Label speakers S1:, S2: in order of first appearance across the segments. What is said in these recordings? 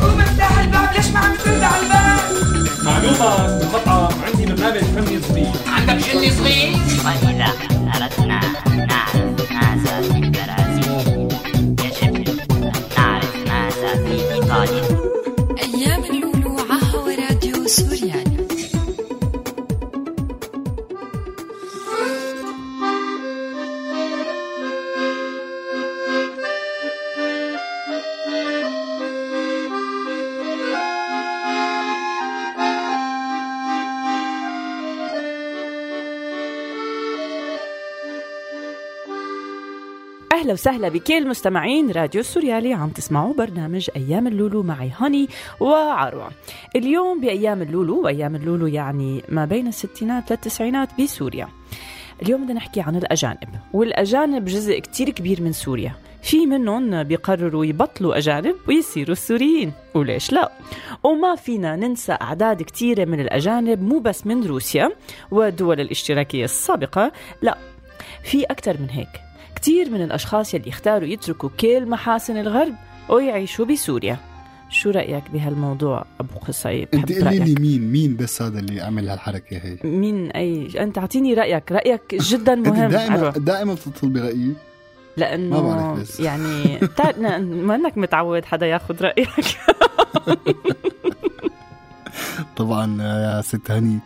S1: قوم افتح الباب ليش ما عم ترد على الباب؟
S2: معلومة مقطعة عندي برنامج فني صغير
S1: عندك جني صغير؟
S3: أردنا أن نعرف ماذا في البرازيل يجب أن نعرف ماذا في إيطاليا
S4: أيام اللولو عهو راديو سوريالي
S5: وسهلا بكل مستمعين راديو السوريالي عم تسمعوا برنامج أيام اللولو معي هاني وعروة. اليوم بأيام اللولو وأيام اللولو يعني ما بين الستينات للتسعينات بسوريا. اليوم بدنا نحكي عن الأجانب، والأجانب جزء كتير كبير من سوريا. في منهم بيقرروا يبطلوا أجانب ويصيروا سوريين وليش لا وما فينا ننسى أعداد كتيرة من الأجانب مو بس من روسيا والدول الاشتراكية السابقة لا في أكثر من هيك كتير من الأشخاص يلي اختاروا يتركوا كل محاسن الغرب ويعيشوا بسوريا. شو رأيك بهالموضوع أبو قصي
S6: أنت
S5: بحب
S6: قولي لي مين مين بس هذا اللي عمل هالحركة هي؟
S5: مين؟ أي أنت أعطيني رأيك. رأيك جدا مهم.
S6: دائما. دائما بتطلبي رايي
S5: لأنه
S6: ما بعرف بس.
S5: يعني ما أنك متعود حدا ياخذ رأيك.
S6: طبعا يا ست هني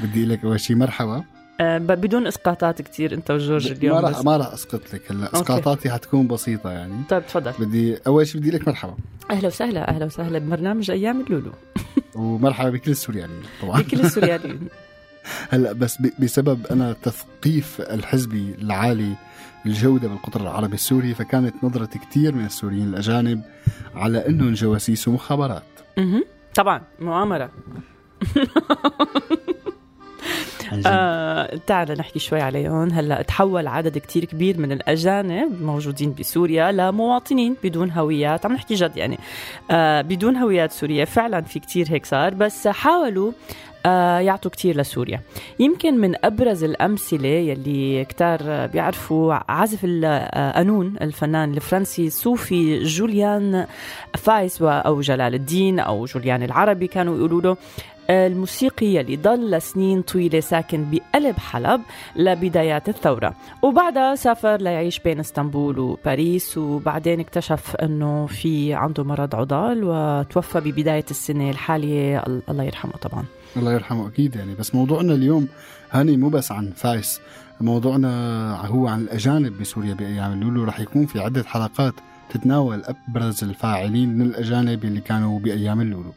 S6: بدي لك أول شيء مرحبا.
S5: آه، بدون إسقاطات كتير أنت وجورج اليوم
S6: ما راح. ما راح أسقط لك هلا. إسقاطاتي حتكون بسيطة يعني.
S5: طيب تفضل.
S6: بدي أول شيء بدي لك مرحبا.
S5: أهلا وسهلا أهلا وسهلا. ببرنامج أيام اللولو.
S6: ومرحبا بكل السوريانيين طبعا.
S5: بكل السورياليين
S6: هلا بس بسبب أنا تثقيف الحزبي العالي الجودة بالقطر العربي السوري فكانت نظرة كثير من السوريين الأجانب على أنهم جواسيس ومخابرات.
S5: طبعا مؤامرة. آه تعال نحكي شوي عليهم. هلا تحول عدد كتير كبير من الأجانب موجودين بسوريا لمواطنين بدون هويات. عم نحكي جد يعني. آه بدون هويات سورية. فعلا في كتير هيك صار. بس حاولوا يعطوا كتير لسوريا. يمكن من أبرز الأمثلة يلي كتار بيعرفوا عازف القانون الفنان الفرنسي الصوفي جوليان فايس أو جلال الدين أو جوليان العربي كانوا يقولوا له الموسيقي يلي ضل سنين طويلة ساكن بقلب حلب لبدايات الثورة. وبعدها سافر ليعيش بين إسطنبول وباريس وبعدين اكتشف إنه في عنده مرض عضال وتوفى ببداية السنة الحالية ال- الله يرحمه طبعا.
S6: الله يرحمه أكيد يعني. بس موضوعنا اليوم هاني مو بس عن فايس موضوعنا هو عن الأجانب بسوريا. بأيام اللولو رح يكون في عدة حلقات تتناول أبرز الفاعلين من الأجانب اللي كانوا بأيام اللولو.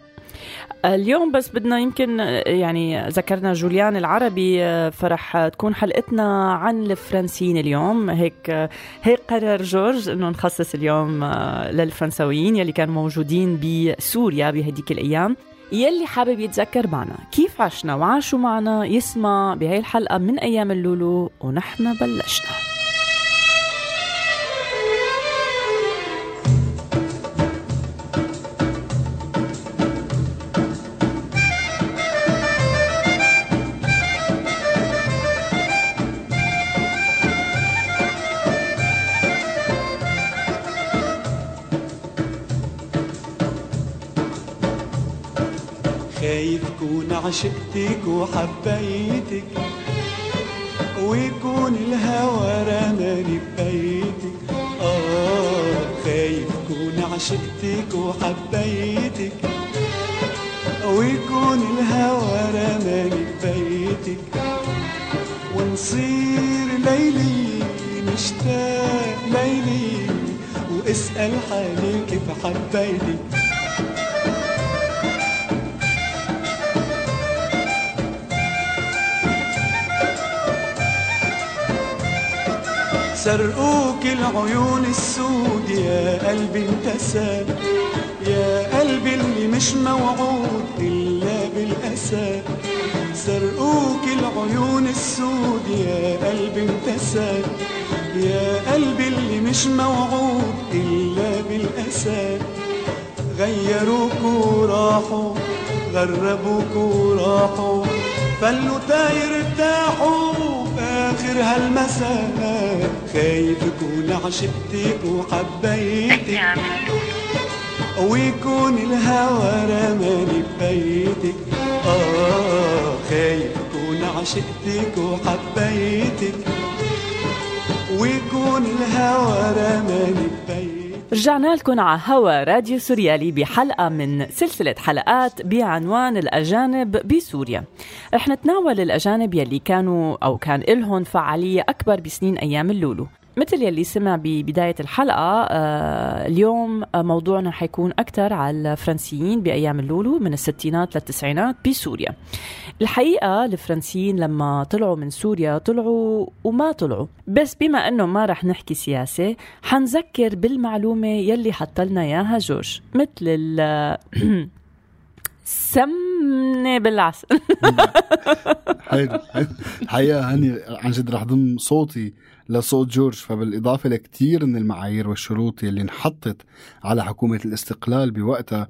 S5: اليوم بس بدنا يمكن يعني ذكرنا جوليان العربي فرح تكون حلقتنا عن الفرنسيين اليوم. هيك هيك قرر جورج إنه نخصص اليوم للفرنساويين يلي كانوا موجودين بسوريا بهديك الأيام. يلي حابب يتذكر معنا. كيف عشنا؟ وعاشوا معنا؟ يسمع بهي الحلقة من أيام اللولو ونحن بلشنا.
S7: عشقتك وحبيتك ويكون الهوى رماني ببيتك. آه خايف كون عشقتك وحبيتك ويكون الهوى رماني ببيتك. ونصير ليلي مشتاق ليلي واسأل حالي كيف حبيتك. سرقوك العيون السود يا قلبي انتسى يا قلبي اللي مش موعود إلا بالأسى. سرقوك العيون السود يا قلبي انتسى يا قلبي اللي مش موعود إلا بالأسى. غيروك وراحوا غربوك وراحوا فلوا تاير ارتاحوا آخر هالمساء خايف اكون عشقتك وحبيتك ويكون الهوى رماني ببيتك. آه خايف أكون عشقتك وحبيتك ويكون الهوى رماني ببيتك
S5: رجعنا لكم على هوا راديو سوريالي بحلقة من سلسلة حلقات بعنوان الأجانب بسوريا. رح نتناول الأجانب يلي كانوا أو كان إلهم فعالية أكبر بسنين أيام اللولو. مثل يلي سمع ببداية الحلقة آه اليوم آه، موضوعنا حيكون أكثر على الفرنسيين بأيام اللولو من الستينات للتسعينات بسوريا. الحقيقة الفرنسيين لما طلعوا من سوريا طلعوا وما طلعوا. بس بما أنه ما رح نحكي سياسة حنذكر بالمعلومة يلي حطلنا إياها جورج مثل ال سمنة بالعسل.
S6: حلو. الحقيقة هاني عن جد رح ضم صوتي. لصوت جورج فبالإضافة لكثير من المعايير والشروط اللي انحطت على حكومة الاستقلال بوقتها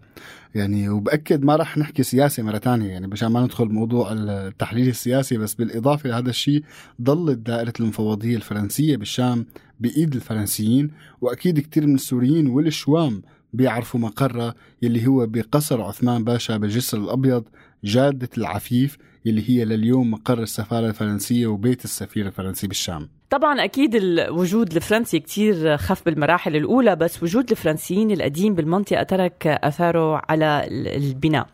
S6: يعني وبأكد ما رح نحكي سياسه مرة تانية يعني مشان ما ندخل بموضوع التحليل السياسي بس بالإضافة لهذا الشيء ضلت دائرة المفوضية الفرنسية بالشام بإيد الفرنسيين وأكيد كثير من السوريين والشوام بيعرفوا مقرها يلي هو بقصر عثمان باشا بالجسر الأبيض جادة العفيف يلي هي لليوم مقر السفارة الفرنسية وبيت السفير الفرنسي بالشام.
S5: طبعا أكيد الوجود الفرنسي كتير خف بالمراحل الأولى بس وجود الفرنسيين القديم بالمنطقة ترك أثاره على ال- البناء.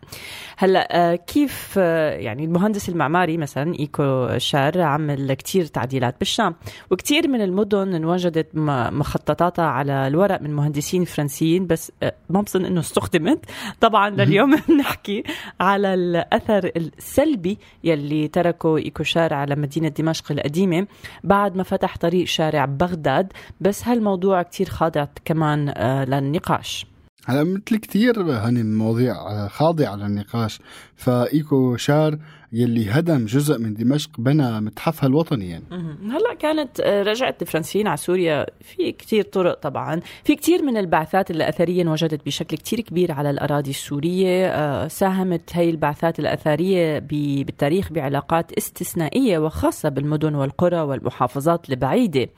S5: هلأ آه، كيف آه، يعني المهندس المعماري مثلا إيكو شار عمل كتير تعديلات بالشام. وكتير من المدن انوجدت مخططاتها على الورق من مهندسين فرنسيين بس آه، ما بظن إنه استخدمت. طبعا لليوم بنحكي على الأثر السلبي يلي تركه إيكو شار على مدينة دمشق القديمة بعد ما فتح طريق شارع بغداد. بس هالموضوع كتير خاضع كمان آه، للنقاش.
S6: هلا مثل كتير هني المواضيع آه، خاضعة للنقاش. فإيكو شار يلي هدم جزء من دمشق بنى متحفها الوطني يعني.
S5: هلا كانت آه، رجعت الفرنسيين على سوريا في كتير طرق طبعا. في كتير من البعثات الأثرية انوجدت بشكل كتير كبير على الأراضي السورية. آه، ساهمت هي البعثات الأثرية بالتاريخ بعلاقات استثنائية وخاصة بالمدن والقرى والمحافظات البعيدة.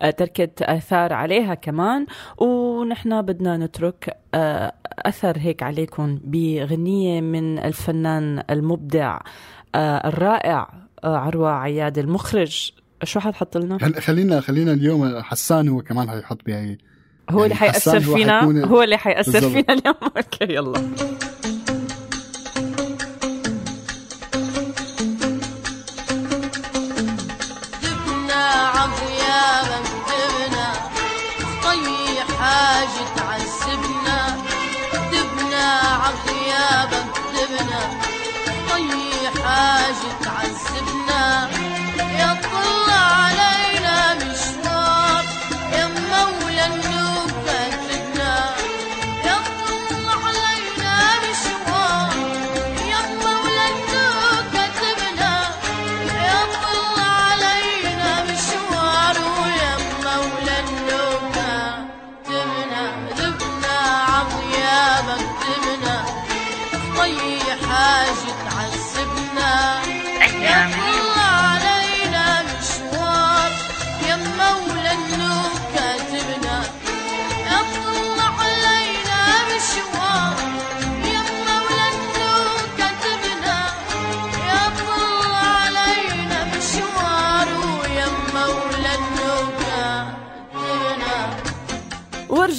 S5: آه، تركت آثار عليها كمان. ونحن بدنا نترك أثر هيك عليكم بغنية من الفنان المبدع آه، الرائع آه، عروة عياد المخرج شو حتحط لنا؟
S6: خل- خلينا خلينا اليوم حسان هو كمان حيحط بهي
S5: هو اللي
S6: يعني
S5: حيأثر
S6: حسان هو
S5: فينا هو اللي حيأثر. فينا اليوم أوكي يلا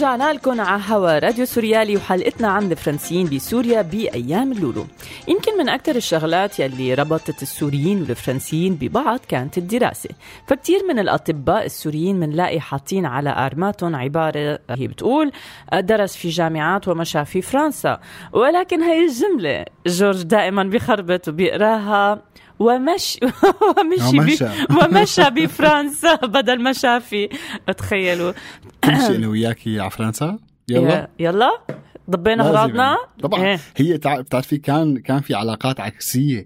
S5: ورجعنا لكم على هوا راديو سوريالي وحلقتنا عن الفرنسيين بسوريا بأيام اللولو. يمكن من أكثر الشغلات يلي ربطت السوريين والفرنسيين ببعض كانت الدراسة. فكتير من الأطباء السوريين منلاقي حاطين على أرماتهم عبارة هي بتقول درس في جامعات ومشى في فرنسا. ولكن هي الجملة جورج دائما بيخربط وبيقراها. ومش ومشي
S6: ومشى.
S5: ومشى بفرنسا بدل ما شافي تخيلوا.
S6: كل شيء أنا وياكي على فرنسا؟ يلا.
S5: يلا. ضبينا
S6: أغراضنا. طبعا.
S5: إيه.
S6: هي تع- بتعرفي كان كان في علاقات عكسية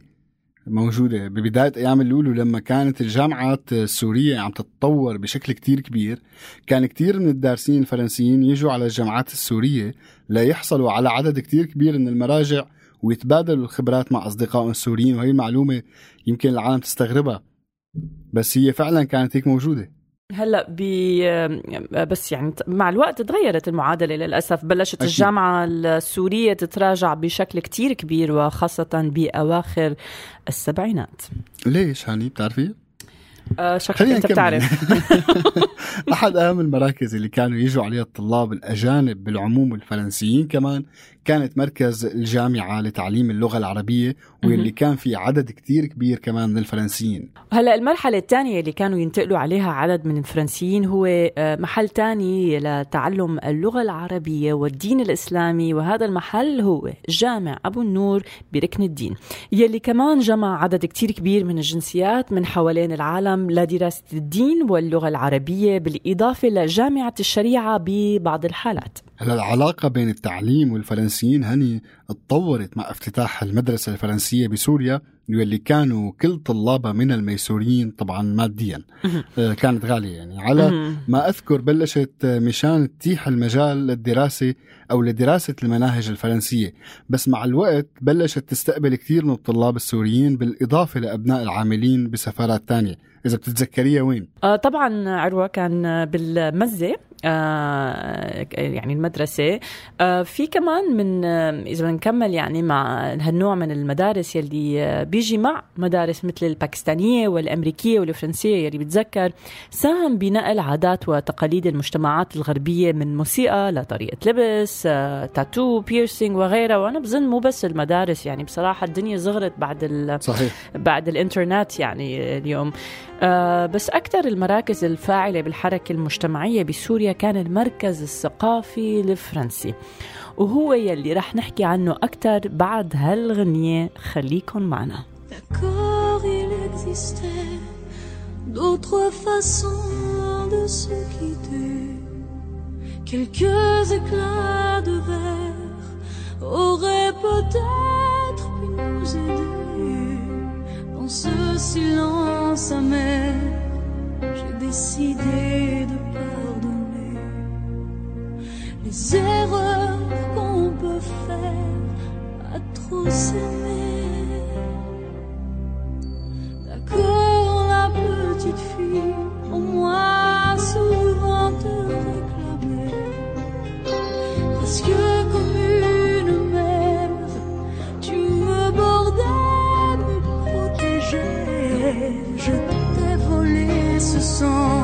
S6: موجودة. ببداية أيام اللولو لما كانت الجامعات السورية عم تتطور بشكل كتير كبير كان كتير من الدارسين الفرنسيين يجوا على الجامعات السورية ليحصلوا على عدد كتير كبير من المراجع ويتبادلوا الخبرات مع اصدقائهم السوريين وهي المعلومة يمكن العالم تستغربها. بس هي فعلا كانت هيك موجودة.
S5: هلأ ب بس يعني مع الوقت تغيرت المعادلة للأسف. بلشت
S6: أكيد.
S5: الجامعة السورية تتراجع بشكل كتير كبير وخاصه بأواخر السبعينات.
S6: ليش هاني بتعرفي؟
S5: آه شكلك
S6: أنت.
S5: بتعرف.
S6: أحد أهم المراكز اللي كانوا يجوا عليها الطلاب الأجانب بالعموم والفرنسيين كمان كانت مركز الجامعة لتعليم اللغة العربية واللي كان في عدد كتير كبير كمان من الفرنسيين.
S5: هلا المرحلة الثانية اللي كانوا ينتقلوا عليها عدد من الفرنسيين هو آه، محل تاني لتعلم اللغة العربية والدين الإسلامي وهذا المحل هو جامع أبو النور بركن الدين يلي كمان جمع عدد كتير كبير من الجنسيات من حوالين العالم لدراسة الدين واللغة العربية بالإضافة لجامعة الشريعة ببعض الحالات.
S6: هلا العلاقة بين التعليم والفرنسيين هني اتطورت مع افتتاح المدرسة الفرنسية بسوريا واللي كانوا كل طلابها من الميسوريين طبعا ماديا. آه، كانت غالية يعني. على ما أذكر بلشت مشان تتيح المجال للدراسة أو لدراسة المناهج الفرنسية. بس مع الوقت بلشت تستقبل كثير من الطلاب السوريين بالإضافة لأبناء العاملين بسفارات تانية. إذا بتتذكريها وين؟
S5: آه طبعا عروة كان بالمزة. يعني المدرسة. آه في كمان من آه إذا بنكمل يعني مع هالنوع من المدارس يلي آه بيجي مع مدارس مثل الباكستانية والأمريكية والفرنسية يلي بتذكر ساهم بنقل عادات وتقاليد المجتمعات الغربية من موسيقى لطريقة لبس آه تاتو بيرسينج وغيرها. وأنا بظن مو بس المدارس يعني بصراحة الدنيا صغرت بعد ال
S6: صحيح.
S5: بعد الإنترنت يعني اليوم. آه بس أكثر المراكز الفاعلة بالحركة المجتمعية بسوريا كان المركز الثقافي الفرنسي وهو يلي رح نحكي عنه أكثر بعد هالغنية خليكن معنا
S8: D'accord, il existait d'autres façons de se quitter. Quelques éclats de verre auraient peut-être pu nous aider. Dans ce silence amer, j'ai décidé de pardonner les erreurs qu'on peut faire à trop s'aimer. D'accord, la petite fille, au moins souvent te réclamait. Presque comme une mère, tu me bordais, me protégeais. Je t'ai volé ce sang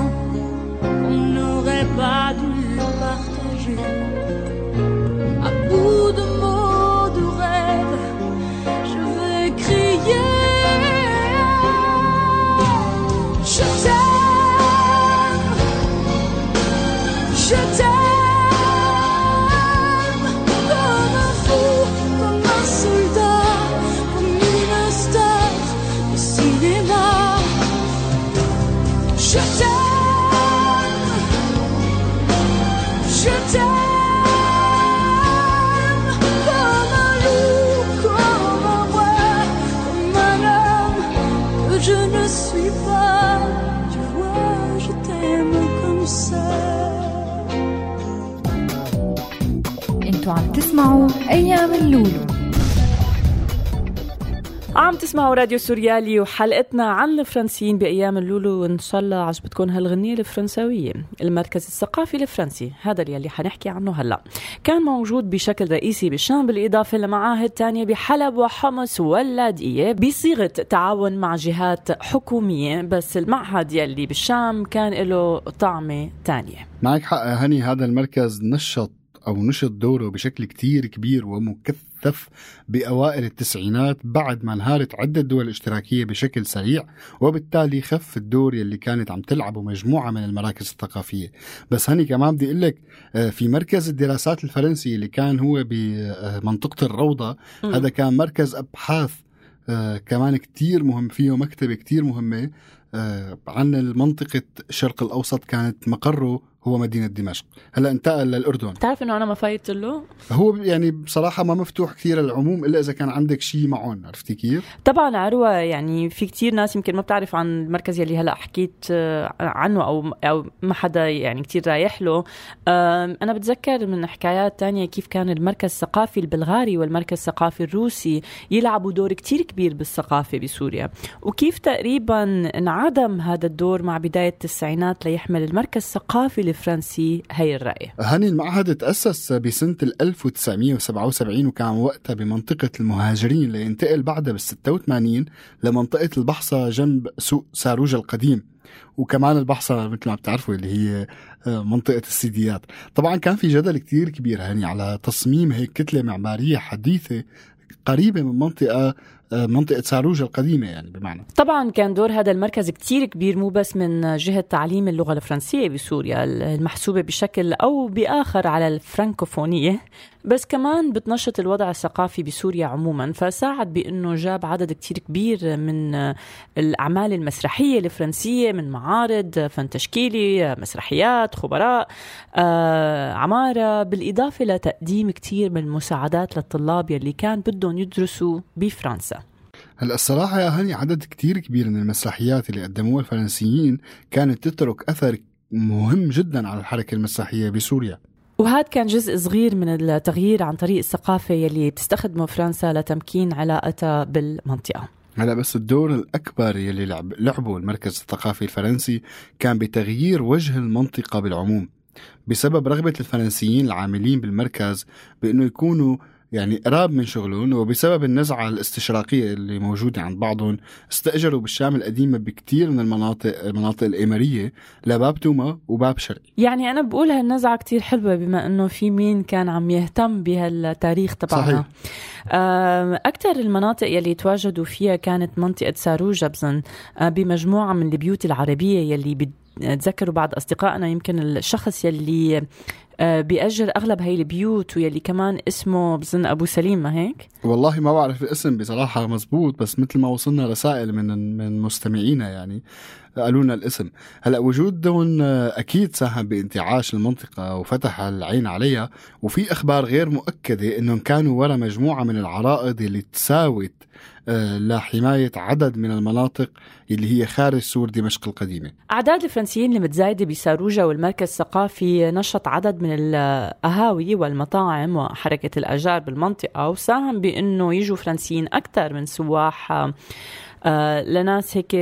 S4: تسمعوا
S5: راديو سوريالي وحلقتنا عن الفرنسيين بأيام اللولو وإن شاء الله عجبتكم هالغنية الفرنساوية. المركز الثقافي الفرنسي هذا اللي حنحكي عنه هلأ. كان موجود بشكل رئيسي بالشام بالإضافة لمعاهد تانية بحلب وحمص واللاذقية بصيغة تعاون مع جهات حكومية. بس المعهد يلي بالشام كان له طعمة تانية.
S6: معك حق هني هذا المركز نشط أو نشط دوره بشكل كتير كبير ومكثف. بأوائل التسعينات بعد ما انهارت عدة دول اشتراكية بشكل سريع وبالتالي خف الدور يلي كانت عم تلعبه مجموعة من المراكز الثقافية بس هني كمان بدي أقول لك آه، في مركز الدراسات الفرنسي اللي كان هو بمنطقة الروضة
S5: مم.
S6: هذا كان مركز أبحاث آه، كمان كتير مهم فيه مكتبة كتير مهمة آه، عن المنطقة الشرق الأوسط كانت مقره هو مدينة دمشق. هلا انتقل للأردن.
S5: بتعرف إنه أنا ما فايت له؟
S6: هو يعني بصراحة ما مفتوح كثير للعموم إلا إذا كان عندك شيء معهم عرفتي كيف؟
S5: طبعا عروة يعني في كتير ناس يمكن ما بتعرف عن المركز يلي هلأ حكيت آه، عنه أو أو ما حدا يعني كتير رايح له. أنا بتذكر من حكايات تانية كيف كان المركز الثقافي البلغاري والمركز الثقافي الروسي يلعبوا دور كتير كبير بالثقافة بسوريا. وكيف تقريبا انعدم هذا الدور مع بداية التسعينات ليحمل المركز الثقافي الفرنسي هي الرأي.
S6: هاني المعهد تأسس بسنة ال 1977 وكان وقتها بمنطقة المهاجرين لينتقل بعدها بال 86 لمنطقة البحصة جنب سوق ساروجا القديم وكمان البحصة مثل ما بتعرفوا اللي هي آه، منطقة السيديات. طبعا كان في جدل كتير كبير هاني على تصميم هيك كتلة معمارية حديثة قريبة من منطقة آه، منطقة ساروجا القديمة يعني بمعنى.
S5: طبعا كان دور هذا المركز كتير كبير مو بس من جهة تعليم اللغة الفرنسية بسوريا المحسوبة بشكل أو بآخر على الفرنكوفونية. بس كمان بتنشط الوضع الثقافي بسوريا عموما فساعد بأنه جاب عدد كتير كبير من الأعمال المسرحية الفرنسية من معارض فن تشكيلي مسرحيات خبراء آه، عمارة بالإضافة لتقديم كتير من المساعدات للطلاب يلي كان بدهم يدرسوا بفرنسا.
S6: هلا الصراحة يا هاني عدد كتير كبير من المسرحيات اللي قدموها الفرنسيين كانت تترك أثر مهم جدا على الحركة المسرحية بسوريا.
S5: وهذا كان جزء صغير من التغيير عن طريق الثقافة يلي بتستخدمه فرنسا لتمكين علاقتها بالمنطقة.
S6: هلا بس الدور الأكبر يلي لعب لعبه المركز الثقافي الفرنسي كان بتغيير وجه المنطقة بالعموم بسبب رغبة الفرنسيين العاملين بالمركز بأنه يكونوا يعني قراب من شغلهم وبسبب النزعة الاستشراقية اللي موجودة عند بعضهم استأجروا بالشام القديمة بكتير من المناطق المناطق الإيمارية لباب توما وباب شرقي
S5: يعني أنا بقول هالنزعة كتير حلوة بما أنه في مين كان عم يهتم بهالتاريخ تبعنا
S6: صحيح.
S5: أكثر المناطق يلي تواجدوا فيها كانت منطقة ساروجا بظن آه، بمجموعة من البيوت العربية يلي بتذكروا بعض أصدقائنا يمكن الشخص يلي بيأجر أغلب هاي البيوت ويلي كمان اسمه بظن أبو سليم ما هيك؟
S6: والله ما بعرف الاسم بصراحة مزبوط بس مثل ما وصلنا رسائل من من مستمعينا يعني قالوا لنا الاسم هلأ وجودهم أكيد ساهم بانتعاش المنطقة وفتح العين عليها وفي أخبار غير مؤكدة إنهم كانوا وراء مجموعة من العرائض اللي تساوت آه، لحماية عدد من المناطق اللي هي خارج سور دمشق القديمة.
S5: أعداد الفرنسيين المتزايدة بساروجا والمركز الثقافي نشط عدد من القهاوي والمطاعم وحركة الأجار بالمنطقة وساهم بأنه يجوا فرنسيين أكثر من سواح آه لناس هيك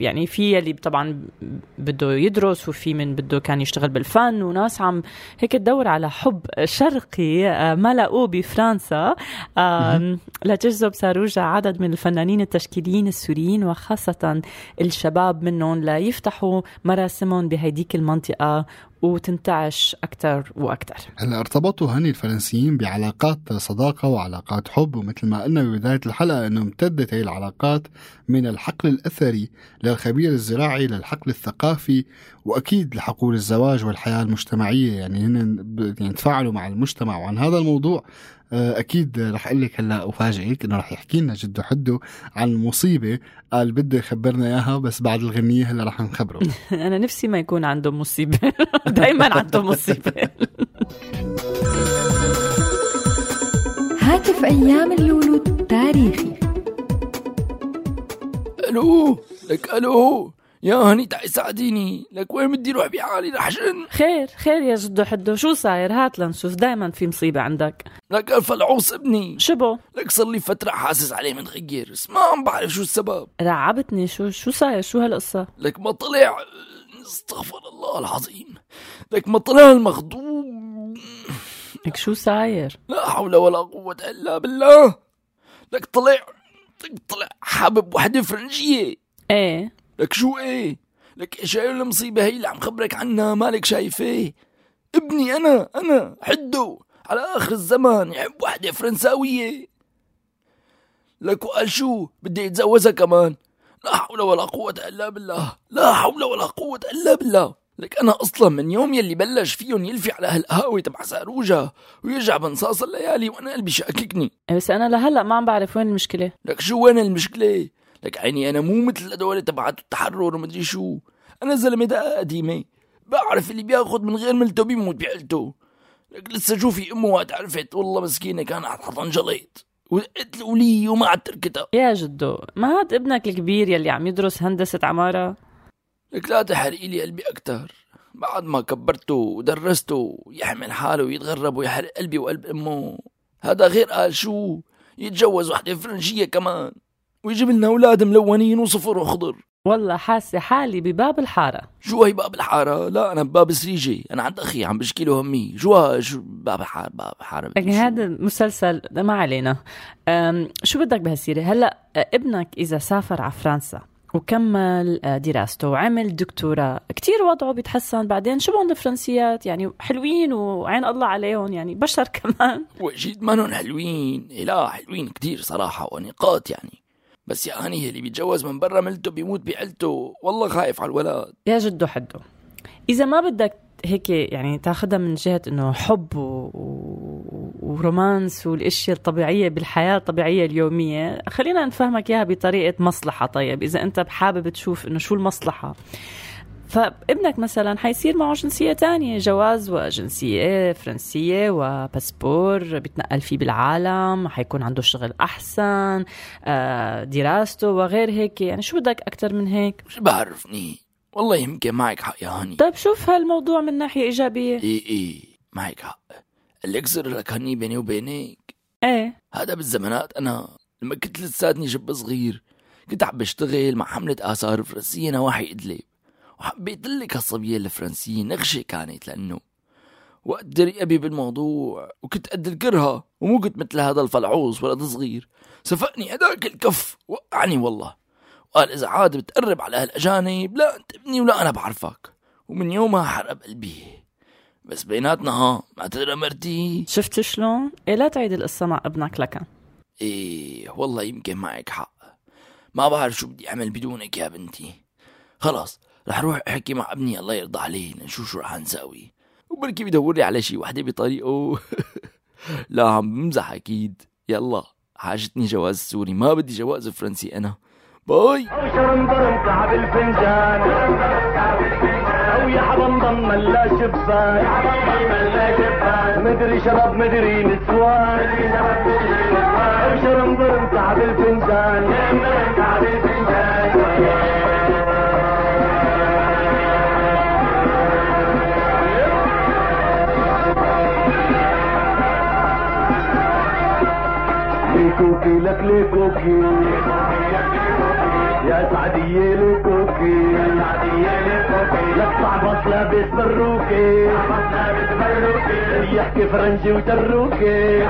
S5: يعني في اللي طبعا بده يدرس وفي من بده كان يشتغل بالفن وناس عم هيك تدور على حب شرقي آه ما لقوه بفرنسا. آه لتجذب ساروجا عدد من الفنانين التشكيليين السوريين وخاصة الشباب منهم ليفتحوا مراسمهم بهيديك المنطقة. وتنتعش أكثر وأكثر
S6: هلا ارتبطوا هني الفرنسيين بعلاقات صداقة وعلاقات حب؟ ومثل ما قلنا ببداية الحلقة أنه امتدت هي العلاقات من الحقل الأثري للخبير الزراعي للحقل الثقافي وأكيد لحقول الزواج والحياة المجتمعية. يعني هن يعني تفاعلوا مع المجتمع وعن هذا الموضوع. أكيد رح أقول لك هلأ افاجئك إنه رح يحكي لنا جدو حدو عن مصيبة قال بده يخبرنا إياها بس بعد الغنية هلأ رح نخبره.
S5: أنا نفسي ما يكون عنده مصيبة. دائما عنده مصيبة.
S4: هاتف أيام اللولو تاريخي.
S9: ألو؟ لك ألو؟ يا هني تعي ساعديني. لك وين بدي أروح بحالي رح شن
S5: خير خير يا جدو حدو. شو صاير؟ هات لنشوف دايما في مصيبة عندك.
S9: لك الفلعوص ابني.
S5: شبو
S9: لك صار لي فترة حاسس عليه متغير بس ما عم بعرف شو السبب.
S5: رعبتني. شو شو صاير؟ شو هالقصة؟
S9: لك ما طلع. استغفر الله العظيم. لك ما طلع المخضوب
S5: لك شو صاير؟
S9: لا حول ولا قوة إلا بالله. لك طلع لك طلع حابب وحدة فرنجية.
S5: إيه.
S9: لك شو إيه؟ لك شايف المصيبة هي اللي عم خبرك عنها مالك شايف إيه ابني أنا أنا حدو على آخر الزمان يحب وحدة فرنساوية. لك وقال شو؟ بدي يتزوجها كمان. لا حول ولا قوة إلا بالله لا حول ولا قوة إلا بالله. لك أنا أصلا من يوم يلي بلش فيهم يلفي على هالقهاوي تبع ساروجا ويرجع بنصاص الليالي وأنا قلبي شاككني.
S5: بس أنا لهلأ ما عم بعرف وين المشكلة.
S9: لك شو وين المشكلة؟ لك عيني أنا مو مثل هدول تبعت التحرر ومدري شو. أنا زلمة دقه قديمة. بعرف اللي بياخد من غير ملته بيموت بعيلته لك لسه شوفي أمه وقت عرفت والله مسكينة كان حطن جليط ودقت لي وما عاد تركتها
S5: يا جدو ما هاد ابنك الكبير يلي عم يدرس هندسة عمارة؟
S9: لك لا تحرقي لي قلبي أكثر بعد ما كبرته ودرسته يحمل حاله ويتغرب ويحرق قلبي وقلب أمه. هذا غير قال شو؟ يتجوز وحدة فرنجيه كمان. ويجيب لنا أولاد ملونين وصفر وخضر.
S5: والله حاسة حالي بباب الحارة.
S9: شو هي باب الحارة؟ لا أنا بباب سريجي أنا عند أخي عم بشكي له همي. شو ها- شو باب الحارة باب الحارة؟
S5: لكن؟ هذا مسلسل ما علينا. شو بدك بهالسيرة؟ هلا ابنك إذا سافر على فرنسا وكمل أه، دراسته وعمل دكتوراه كتير وضعه بيتحسن بعدين. شو بهم الفرنسيات؟ يعني حلوين وعين الله عليهم يعني بشر كمان.
S9: وجيت مانن حلوين. لا حلوين كتير صراحة ونقاط يعني. بس يا هاني اللي بيتجوز من برا ملته بيموت بعيلته. والله خايف على الولد
S5: يا جدو حدو إذا ما بدك هيك يعني تاخدها من جهة إنه حب و... و... ورومانس والأشياء الطبيعية بالحياة الطبيعية اليومية خلينا نفهمك إياها بطريقة مصلحة. طيب إذا أنت حابب تشوف إنه شو المصلحة؟ فابنك مثلا حيصير معه جنسية تانية جواز وجنسية فرنسية وباسبور بيتنقل فيه بالعالم حيكون عنده شغل أحسن آه، دراسته وغير هيك. يعني شو بدك أكتر من هيك؟
S9: مش بعرفني. والله يمكن معك حق يا هاني.
S5: طيب شوف هالموضوع من ناحية إيجابية.
S9: إيه إيه معك حق. اللي يكسر لك هني بيني وبينك
S5: إيه.
S9: هذا بالزمانات أنا لما كنت لساتني شاب صغير كنت عم بشتغل مع حملة آثار فرنسية نواحي إدلب. وحبيت لك هالصبية الفرنسية نغشة كانت لأنه وقت دري أبي بالموضوع وكنت قد الكرهة ومو كنت مثل هذا الفلعوص ولد صغير. سفقني هداك الكف وقعني والله. وقال إذا عاد بتقرب على هالأجانب لا أنت ابني ولا أنا بعرفك. ومن يومها حرق قلبي. بس بيناتنا ها ما تدرى مرتي.
S5: شفت شلون؟ إيه لا تعيد القصة مع ابنك لك.
S9: إيه والله يمكن معك حق. ما بعرف شو بدي أعمل بدونك يا بنتي. خلاص رح أروح أحكي مع ابني الله يرضى عليه لنشوف شو رح نساوي. وبركي بدور لي على شي وحدة بطريقه. لا عم بمزح أكيد. يلا حاجتني جواز سوري. ما بدي جواز فرنسي أنا. bye.
S10: شرم برم كعب الفنجان. أو يا حبنضم ملا شبان. مدري شرب مدري نسوان. أو شرنبرم تعب الفنجان. ليكوكي لك ليكوكي يا سعدية ليكوكي لك صعبة لابس بروكي يحكي فرنجي وتروكي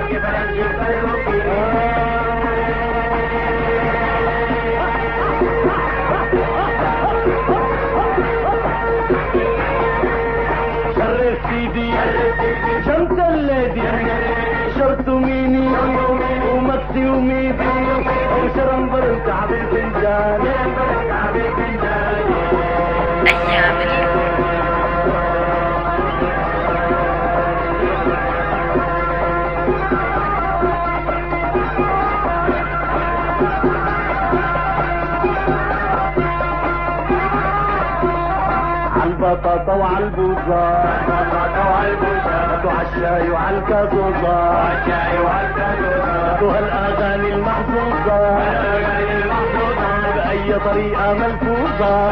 S10: شرف سيدي شمس الليدي شرط ميني ومكسي وميدي وشرنبر كعب الفنجان كعب الفنجان
S3: أيام
S10: عالبطاطا وعالبوزة وعالشاي وعالكازوزة وهالأغاني المحظوظة بأي طريقة ملفوظة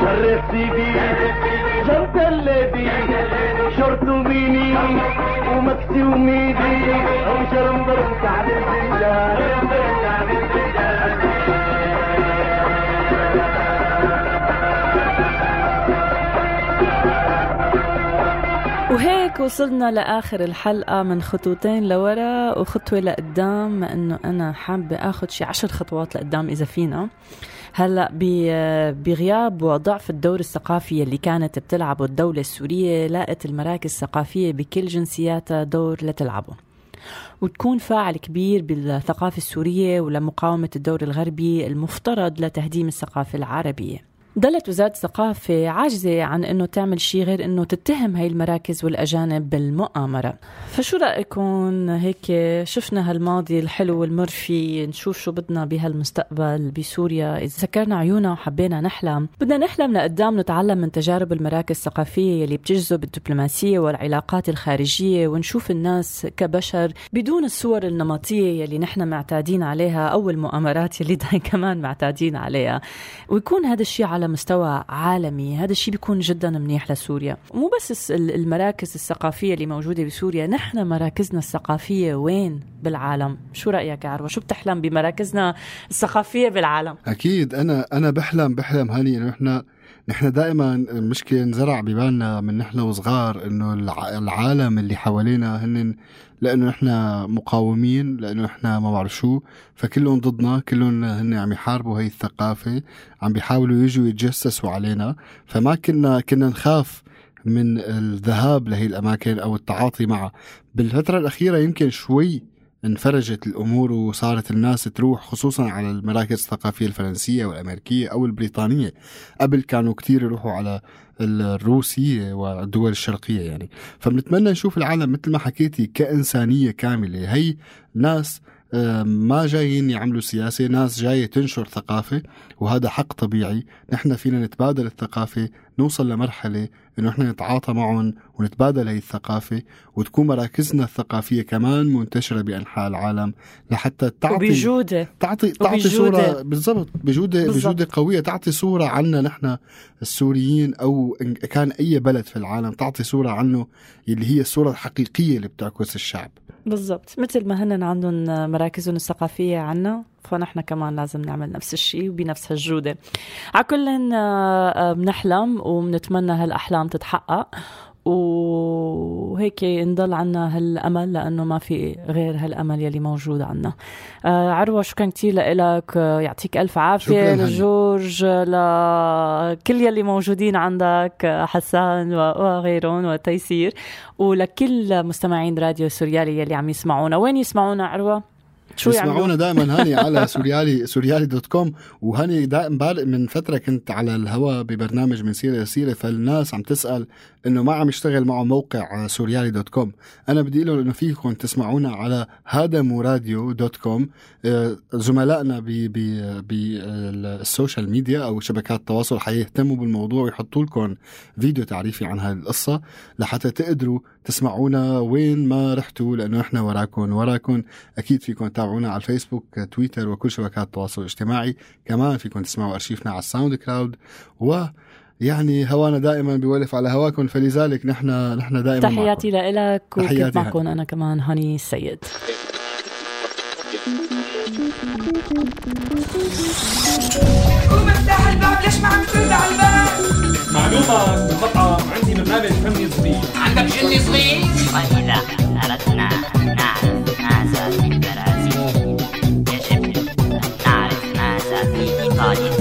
S10: شرف سيدي جنب الليدي شرط وميني ومكسي وميدي وشرنبر كعب الفنجان
S5: وهيك وصلنا لآخر الحلقة من خطوتين لورا وخطوة لقدام إنه أنا حابة آخذ شي عشر خطوات لقدام إذا فينا. هلأ بغياب وضعف الدور الثقافي اللي كانت بتلعبه الدولة السورية لاقت المراكز الثقافية بكل جنسياتها دور لتلعبه. وتكون فاعل كبير بالثقافة السورية ولمقاومة الدور الغربي المفترض لتهديم الثقافة العربية. ضلت وزارة الثقافة عاجزة عن إنه تعمل شيء غير إنه تتهم هاي المراكز والأجانب بالمؤامرة. فشو رأيكم هيك شفنا هالماضي الحلو والمرفي نشوف شو بدنا بهالمستقبل بسوريا؟ إذا سكرنا عيوننا وحبينا نحلم بدنا نحلم لقدام نتعلم من تجارب المراكز الثقافية يلي بتجذب الدبلوماسية والعلاقات الخارجية ونشوف الناس كبشر بدون الصور النمطية يلي نحن معتادين عليها أو المؤامرات يلي كمان معتادين عليها. ويكون هذا الشيء على على مستوى عالمي. هذا الشيء بيكون جدا منيح لسوريا. مو بس المراكز الثقافية اللي موجودة بسوريا نحن مراكزنا الثقافية وين؟ بالعالم. شو رأيك يا عروة؟ شو بتحلم بمراكزنا الثقافية بالعالم؟
S6: أكيد. أنا أنا بحلم بحلم هاني إنه إحنا نحن دائما المشكلة انزرع ببالنا من نحن وصغار إنه الع- العالم اللي حوالينا هن لأنه نحن مقاومين لأنه نحن ما بعرف شو. فكلهم ضدنا كلهم هن عم يحاربوا هي الثقافة عم بيحاولوا يجوا يتجسسوا علينا. فما كنا كنا نخاف من الذهاب لهي الأماكن أو التعاطي معها. بالفترة الأخيرة يمكن شوي انفرجت الأمور وصارت الناس تروح خصوصا على المراكز الثقافية الفرنسية والأمريكية أو البريطانية. قبل كانوا كتير يروحوا على الروسية والدول الشرقية يعني. فبنتمنى نشوف العالم مثل ما حكيتي كإنسانية كاملة. هي ناس ما جايين يعملوا سياسة ناس جاية تنشر ثقافة وهذا حق طبيعي. نحن فينا نتبادل الثقافة نوصل لمرحلة إنه نحن نتعاطى معهم ونتبادل هي الثقافة وتكون مراكزنا الثقافية كمان منتشرة بأنحاء العالم لحتى تعطي
S5: وبجودة.
S6: تعطي تعطي
S5: وبجودة.
S6: صورة بالضبط. بجودة
S5: بالضبط.
S6: بجودة قوية. تعطي صورة عنا نحن السوريين أو إن كان أي بلد في العالم تعطي صورة عنه اللي هي الصورة الحقيقية اللي بتعكس الشعب.
S5: بالضبط. مثل ما هن عندهم مراكزهم الثقافية عنا. فنحن كمان لازم نعمل نفس الشيء وبنفس هالجودة. على كل بنحلم وبنتمنى هالأحلام تتحقق وهيك نضل عنا هالأمل لأنه ما في غير هالأمل يلي موجود عنا. آه عروة شكرا كثير لك يعطيك
S6: ألف عافية.
S5: لجورج لكل يلي موجودين عندك آه، حسان وغيرهم وتيسير. ولكل مستمعين راديو سوريالي يلي عم يسمعونا. وين يسمعونا عروة؟ شو
S6: يسمعونا
S5: يعملوا
S6: دائما هاني على سوريالي سوريالي dot com. وهاني دائما من فترة كنت على الهواء ببرنامج من سيره لسيره فالناس عم تسأل إنه ما عم يشتغل معه موقع سوريالي dot com. أنا بدي لهم إنه فيكم تسمعونا على هذا مو راديو dot com. آه، زملائنا بال social media أو شبكات التواصل حيهتموا بالموضوع ويحطوا لكم فيديو تعريفي عن هذه القصة لحتى تقدروا تسمعونا وين ما رحتوا لأنه إحنا وراكم وراكم أكيد فيكم تتابعونا على الفيسبوك تويتر وكل شبكات التواصل الاجتماعي. كمان فيكم تسمعوا أرشيفنا على ال SoundCloud و يعني هوانا دائما بيولف على هواكم فلذلك نحن نحن دائما
S5: تحياتي لك
S6: تحياتي
S5: وكنت معكم أنا كمان هاني السيد
S1: قوم افتح الباب ليش ما عم ترد على الباب
S2: معلومة المطعم عندي برنامج فني صغير
S1: عندك جن صغير
S3: وإذا أردنا أن نعرف ماذا في البرازيل يجب أن نعرف ماذا في إيطاليا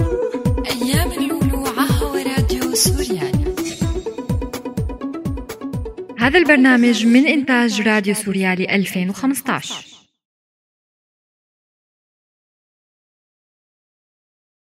S11: هذا البرنامج من إنتاج راديو سوريالي 2015